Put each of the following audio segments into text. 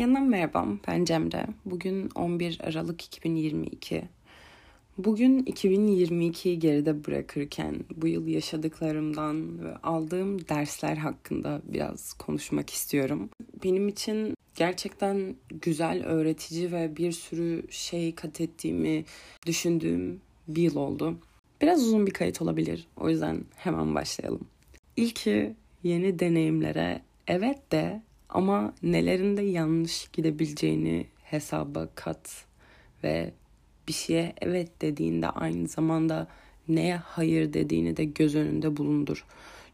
Yandan merhaba, ben Cemre. Bugün 11 Aralık 2022. Bugün 2022'yi geride bırakırken bu yıl yaşadıklarımdan ve aldığım dersler hakkında biraz konuşmak istiyorum. Benim için gerçekten güzel, öğretici ve bir sürü şey kat ettiğimi düşündüğüm bir yıl oldu. Biraz uzun bir kayıt olabilir. O yüzden hemen başlayalım. İlki yeni deneyimlere evet de ama nelerinde yanlış gidebileceğini hesaba kat ve bir şeye evet dediğinde aynı zamanda neye hayır dediğini de göz önünde bulundur.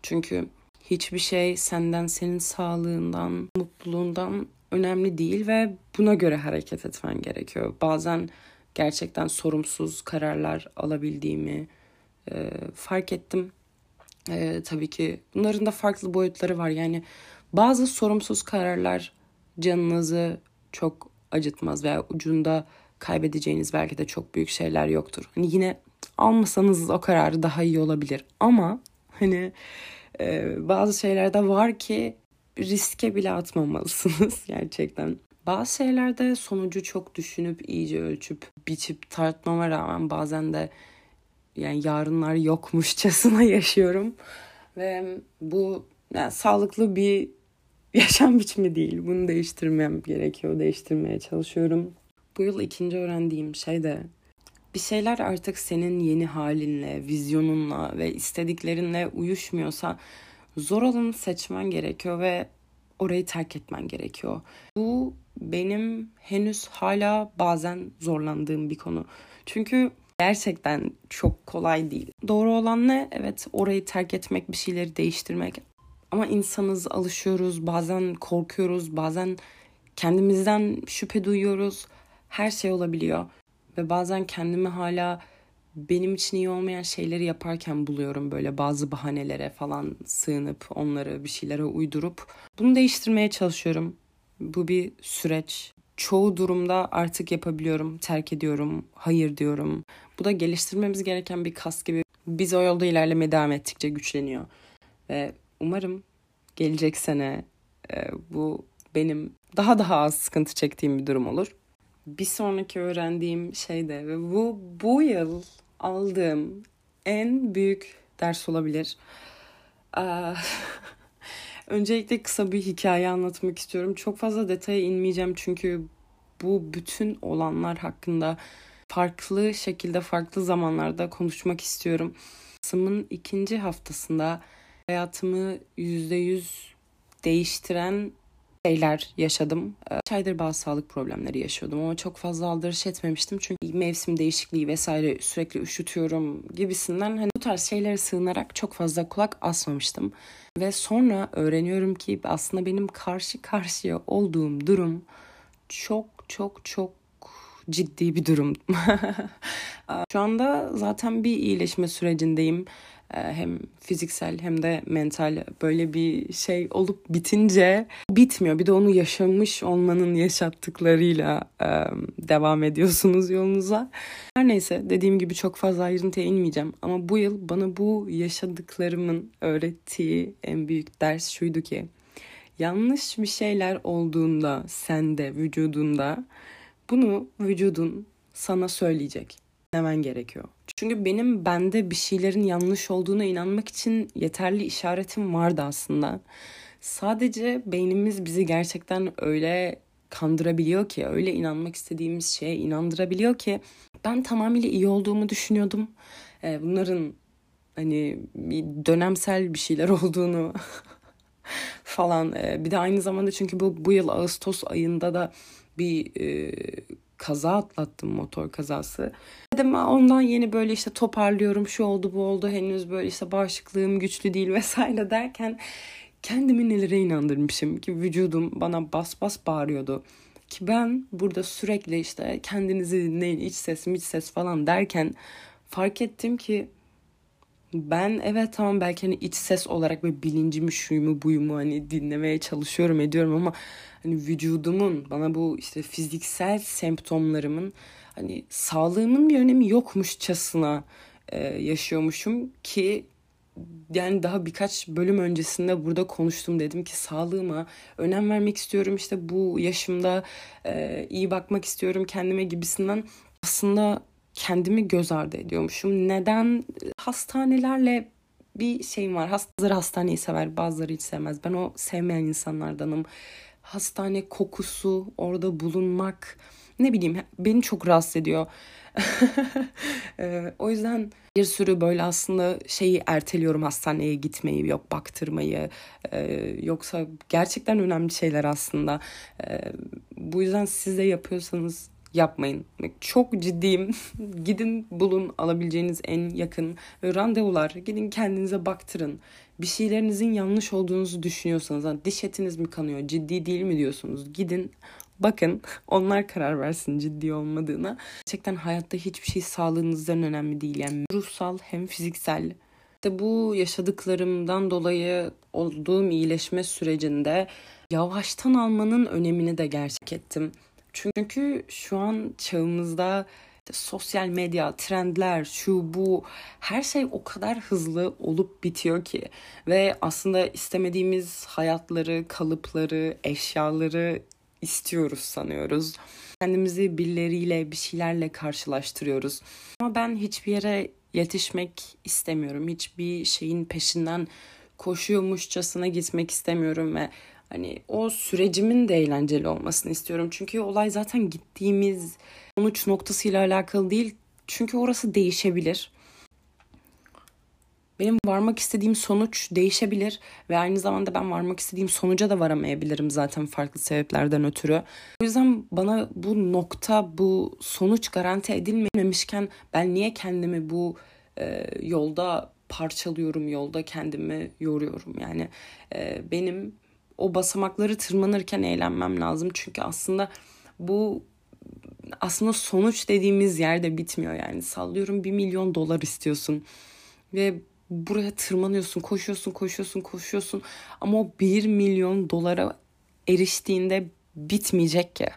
Çünkü hiçbir şey senden, senin sağlığından, mutluluğundan önemli değil ve buna göre hareket etmen gerekiyor. Bazen gerçekten sorumsuz kararlar alabildiğimi e, fark ettim. E, tabii ki bunların da farklı boyutları var. Yani bazı sorumsuz kararlar canınızı çok acıtmaz veya ucunda kaybedeceğiniz belki de çok büyük şeyler yoktur. Hani yine almasanız o kararı daha iyi olabilir. Ama hani e, bazı şeylerde var ki riske bile atmamalısınız gerçekten. Bazı şeylerde sonucu çok düşünüp iyice ölçüp biçip tartmama rağmen bazen de yani yarınlar yokmuşçasına yaşıyorum. Ve bu yani sağlıklı bir yaşam biçimi değil. Bunu değiştirmem gerekiyor. Değiştirmeye çalışıyorum. Bu yıl ikinci öğrendiğim şey de bir şeyler artık senin yeni halinle, vizyonunla ve istediklerinle uyuşmuyorsa zor olanı seçmen gerekiyor ve orayı terk etmen gerekiyor. Bu benim henüz hala bazen zorlandığım bir konu. Çünkü gerçekten çok kolay değil. Doğru olan ne? Evet orayı terk etmek, bir şeyleri değiştirmek. Ama insanız, alışıyoruz, bazen korkuyoruz, bazen kendimizden şüphe duyuyoruz. Her şey olabiliyor. Ve bazen kendimi hala benim için iyi olmayan şeyleri yaparken buluyorum böyle bazı bahanelere falan sığınıp onları bir şeylere uydurup bunu değiştirmeye çalışıyorum. Bu bir süreç. Çoğu durumda artık yapabiliyorum, terk ediyorum, hayır diyorum. Bu da geliştirmemiz gereken bir kas gibi. Biz o yolda ilerlemeye devam ettikçe güçleniyor. Ve umarım gelecek sene e, bu benim daha daha az sıkıntı çektiğim bir durum olur. Bir sonraki öğrendiğim şey de ve bu bu yıl aldığım en büyük ders olabilir. Öncelikle kısa bir hikaye anlatmak istiyorum. Çok fazla detaya inmeyeceğim çünkü bu bütün olanlar hakkında farklı şekilde farklı zamanlarda konuşmak istiyorum. Kasım'ın ikinci haftasında hayatımı yüzde yüz değiştiren şeyler yaşadım. Üç aydır bazı sağlık problemleri yaşıyordum ama çok fazla aldırış etmemiştim. Çünkü mevsim değişikliği vesaire sürekli üşütüyorum gibisinden hani bu tarz şeylere sığınarak çok fazla kulak asmamıştım. Ve sonra öğreniyorum ki aslında benim karşı karşıya olduğum durum çok çok çok ciddi bir durum. Şu anda zaten bir iyileşme sürecindeyim. Ee, hem fiziksel hem de mental böyle bir şey olup bitince bitmiyor. Bir de onu yaşamış olmanın yaşattıklarıyla devam ediyorsunuz yolunuza. Her neyse dediğim gibi çok fazla ayrıntıya inmeyeceğim. Ama bu yıl bana bu yaşadıklarımın öğrettiği en büyük ders şuydu ki yanlış bir şeyler olduğunda sende, vücudunda bunu vücudun sana söyleyecek. Demen gerekiyor. Çünkü benim bende bir şeylerin yanlış olduğuna inanmak için yeterli işaretim vardı aslında. Sadece beynimiz bizi gerçekten öyle kandırabiliyor ki, öyle inanmak istediğimiz şeye inandırabiliyor ki ben tamamıyla iyi olduğumu düşünüyordum. Ee, bunların hani bir dönemsel bir şeyler olduğunu falan. Ee, bir de aynı zamanda çünkü bu bu yıl Ağustos ayında da bir e, kaza atlattım motor kazası. Dedim ondan yeni böyle işte toparlıyorum şu oldu bu oldu henüz böyle işte bağışıklığım güçlü değil vesaire derken kendimi nelere inandırmışım ki vücudum bana bas bas bağırıyordu. Ki ben burada sürekli işte kendinizi dinleyin iç ses iç ses falan derken fark ettim ki ben evet tamam belki hani iç ses olarak ve bilincimi şuyumu buyumu hani dinlemeye çalışıyorum ediyorum ama hani vücudumun bana bu işte fiziksel semptomlarımın hani sağlığımın bir önemi yokmuşçasına e, yaşıyormuşum ki yani daha birkaç bölüm öncesinde burada konuştum dedim ki sağlığıma önem vermek istiyorum işte bu yaşımda e, iyi bakmak istiyorum kendime gibisinden. Aslında kendimi göz ardı ediyormuşum. Neden hastanelerle bir şeyim var. Bazıları hastaneyi sever, bazıları hiç sevmez. Ben o sevmeyen insanlardanım. Hastane kokusu, orada bulunmak, ne bileyim beni çok rahatsız ediyor. o yüzden bir sürü böyle aslında şeyi erteliyorum hastaneye gitmeyi, yok baktırmayı. yoksa gerçekten önemli şeyler aslında. bu yüzden siz de yapıyorsanız yapmayın. Çok ciddiyim. Gidin bulun alabileceğiniz en yakın randevular. Gidin kendinize baktırın. Bir şeylerinizin yanlış olduğunuzu düşünüyorsanız, hani diş etiniz mi kanıyor, ciddi değil mi diyorsunuz. Gidin bakın onlar karar versin ciddi olmadığına. Gerçekten hayatta hiçbir şey sağlığınızdan önemli değil. Yani ruhsal hem fiziksel. İşte bu yaşadıklarımdan dolayı olduğum iyileşme sürecinde yavaştan almanın önemini de gerçek ettim. Çünkü şu an çağımızda sosyal medya, trendler, şu bu her şey o kadar hızlı olup bitiyor ki ve aslında istemediğimiz hayatları, kalıpları, eşyaları istiyoruz sanıyoruz. Kendimizi birileriyle, bir şeylerle karşılaştırıyoruz. Ama ben hiçbir yere yetişmek istemiyorum. Hiçbir şeyin peşinden koşuyormuşçasına gitmek istemiyorum ve hani o sürecimin de eğlenceli olmasını istiyorum. Çünkü olay zaten gittiğimiz sonuç noktasıyla alakalı değil. Çünkü orası değişebilir. Benim varmak istediğim sonuç değişebilir ve aynı zamanda ben varmak istediğim sonuca da varamayabilirim zaten farklı sebeplerden ötürü. O yüzden bana bu nokta, bu sonuç garanti edilmemişken ben niye kendimi bu e, yolda parçalıyorum, yolda kendimi yoruyorum. Yani e, benim o basamakları tırmanırken eğlenmem lazım. Çünkü aslında bu aslında sonuç dediğimiz yerde bitmiyor yani. Sallıyorum bir milyon dolar istiyorsun ve buraya tırmanıyorsun, koşuyorsun, koşuyorsun, koşuyorsun ama o bir milyon dolara eriştiğinde bitmeyecek ki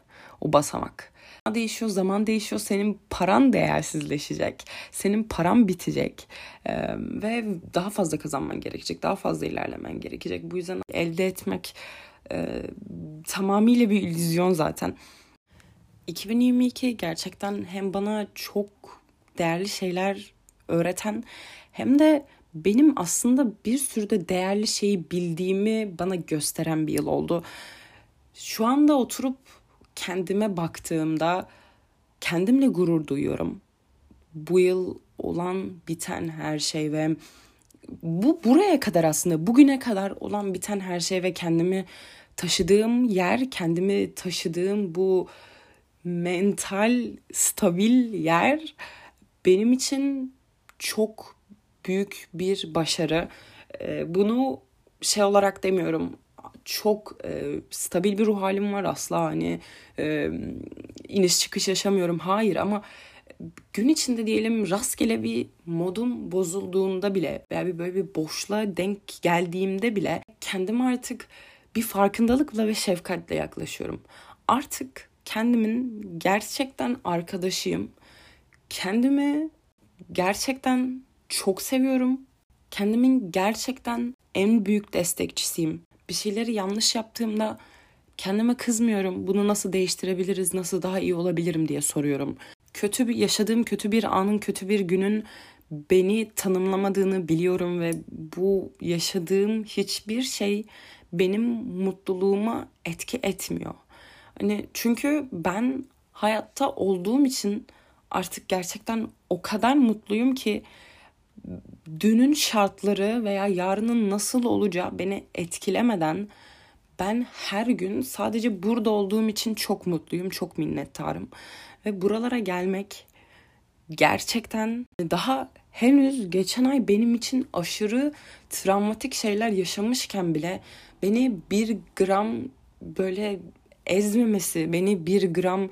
o basamak değişiyor, zaman değişiyor. Senin paran değersizleşecek. Senin paran bitecek. Ee, ve daha fazla kazanman gerekecek. Daha fazla ilerlemen gerekecek. Bu yüzden elde etmek e, tamamıyla bir illüzyon zaten. 2022 gerçekten hem bana çok değerli şeyler öğreten hem de benim aslında bir sürü de değerli şeyi bildiğimi bana gösteren bir yıl oldu. Şu anda oturup kendime baktığımda kendimle gurur duyuyorum. Bu yıl olan biten her şey ve bu buraya kadar aslında bugüne kadar olan biten her şey ve kendimi taşıdığım yer, kendimi taşıdığım bu mental stabil yer benim için çok büyük bir başarı. Ee, bunu şey olarak demiyorum çok e, stabil bir ruh halim var asla hani e, iniş çıkış yaşamıyorum hayır ama gün içinde diyelim rastgele bir modum bozulduğunda bile veya bir böyle bir boşluğa denk geldiğimde bile kendime artık bir farkındalıkla ve şefkatle yaklaşıyorum. Artık kendimin gerçekten arkadaşıyım. Kendimi gerçekten çok seviyorum. Kendimin gerçekten en büyük destekçisiyim bir şeyleri yanlış yaptığımda kendime kızmıyorum. Bunu nasıl değiştirebiliriz, nasıl daha iyi olabilirim diye soruyorum. Kötü bir yaşadığım kötü bir anın, kötü bir günün beni tanımlamadığını biliyorum ve bu yaşadığım hiçbir şey benim mutluluğuma etki etmiyor. Hani çünkü ben hayatta olduğum için artık gerçekten o kadar mutluyum ki dünün şartları veya yarının nasıl olacağı beni etkilemeden ben her gün sadece burada olduğum için çok mutluyum, çok minnettarım. Ve buralara gelmek gerçekten daha henüz geçen ay benim için aşırı travmatik şeyler yaşamışken bile beni bir gram böyle ezmemesi, beni bir gram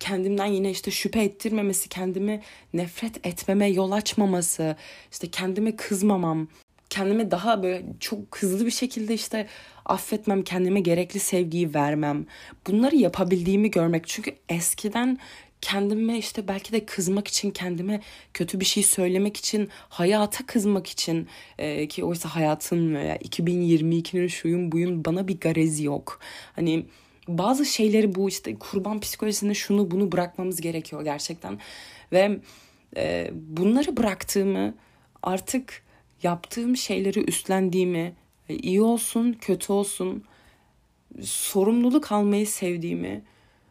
kendimden yine işte şüphe ettirmemesi, kendimi nefret etmeme yol açmaması, işte kendime kızmamam, kendime daha böyle çok hızlı bir şekilde işte affetmem, kendime gerekli sevgiyi vermem. Bunları yapabildiğimi görmek. Çünkü eskiden kendime işte belki de kızmak için kendime kötü bir şey söylemek için hayata kızmak için e, ki oysa hayatın veya 2022'nin şuyun buyun bana bir garezi yok. Hani bazı şeyleri bu işte kurban psikolojisinde şunu bunu bırakmamız gerekiyor gerçekten. Ve e, bunları bıraktığımı artık yaptığım şeyleri üstlendiğimi e, iyi olsun kötü olsun sorumluluk almayı sevdiğimi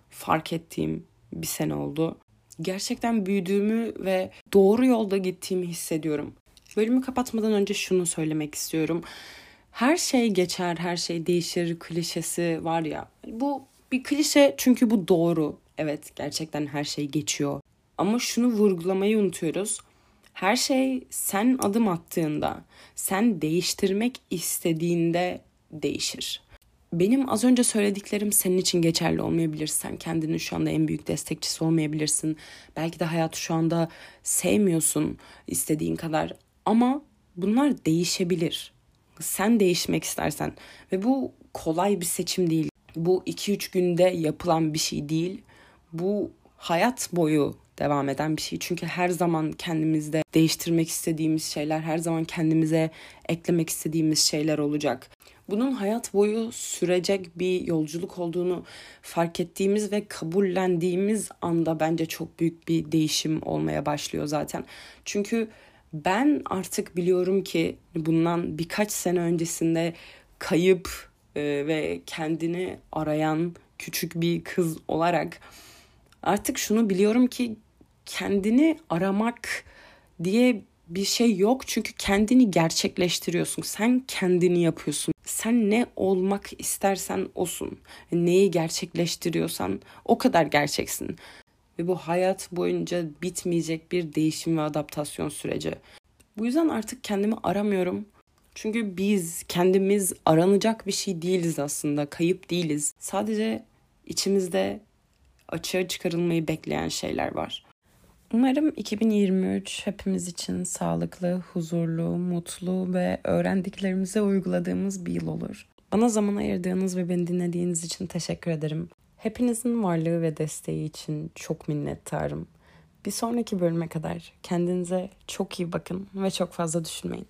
fark ettiğim bir sene oldu. Gerçekten büyüdüğümü ve doğru yolda gittiğimi hissediyorum. Bölümü kapatmadan önce şunu söylemek istiyorum. Her şey geçer, her şey değişir klişesi var ya. Bu bir klişe çünkü bu doğru. Evet gerçekten her şey geçiyor. Ama şunu vurgulamayı unutuyoruz. Her şey sen adım attığında, sen değiştirmek istediğinde değişir. Benim az önce söylediklerim senin için geçerli olmayabilir. Sen kendinin şu anda en büyük destekçisi olmayabilirsin. Belki de hayatı şu anda sevmiyorsun istediğin kadar. Ama bunlar değişebilir. Sen değişmek istersen. Ve bu kolay bir seçim değil. Bu 2-3 günde yapılan bir şey değil. Bu hayat boyu devam eden bir şey. Çünkü her zaman kendimizde değiştirmek istediğimiz şeyler, her zaman kendimize eklemek istediğimiz şeyler olacak. Bunun hayat boyu sürecek bir yolculuk olduğunu fark ettiğimiz ve kabullendiğimiz anda bence çok büyük bir değişim olmaya başlıyor zaten. Çünkü ben artık biliyorum ki bundan birkaç sene öncesinde kayıp e, ve kendini arayan küçük bir kız olarak artık şunu biliyorum ki kendini aramak diye bir şey yok çünkü kendini gerçekleştiriyorsun. Sen kendini yapıyorsun. Sen ne olmak istersen olsun. Neyi gerçekleştiriyorsan o kadar gerçeksin. Ve bu hayat boyunca bitmeyecek bir değişim ve adaptasyon süreci. Bu yüzden artık kendimi aramıyorum. Çünkü biz kendimiz aranacak bir şey değiliz aslında. Kayıp değiliz. Sadece içimizde açığa çıkarılmayı bekleyen şeyler var. Umarım 2023 hepimiz için sağlıklı, huzurlu, mutlu ve öğrendiklerimize uyguladığımız bir yıl olur. Bana zaman ayırdığınız ve beni dinlediğiniz için teşekkür ederim. Hepinizin varlığı ve desteği için çok minnettarım. Bir sonraki bölüme kadar kendinize çok iyi bakın ve çok fazla düşünmeyin.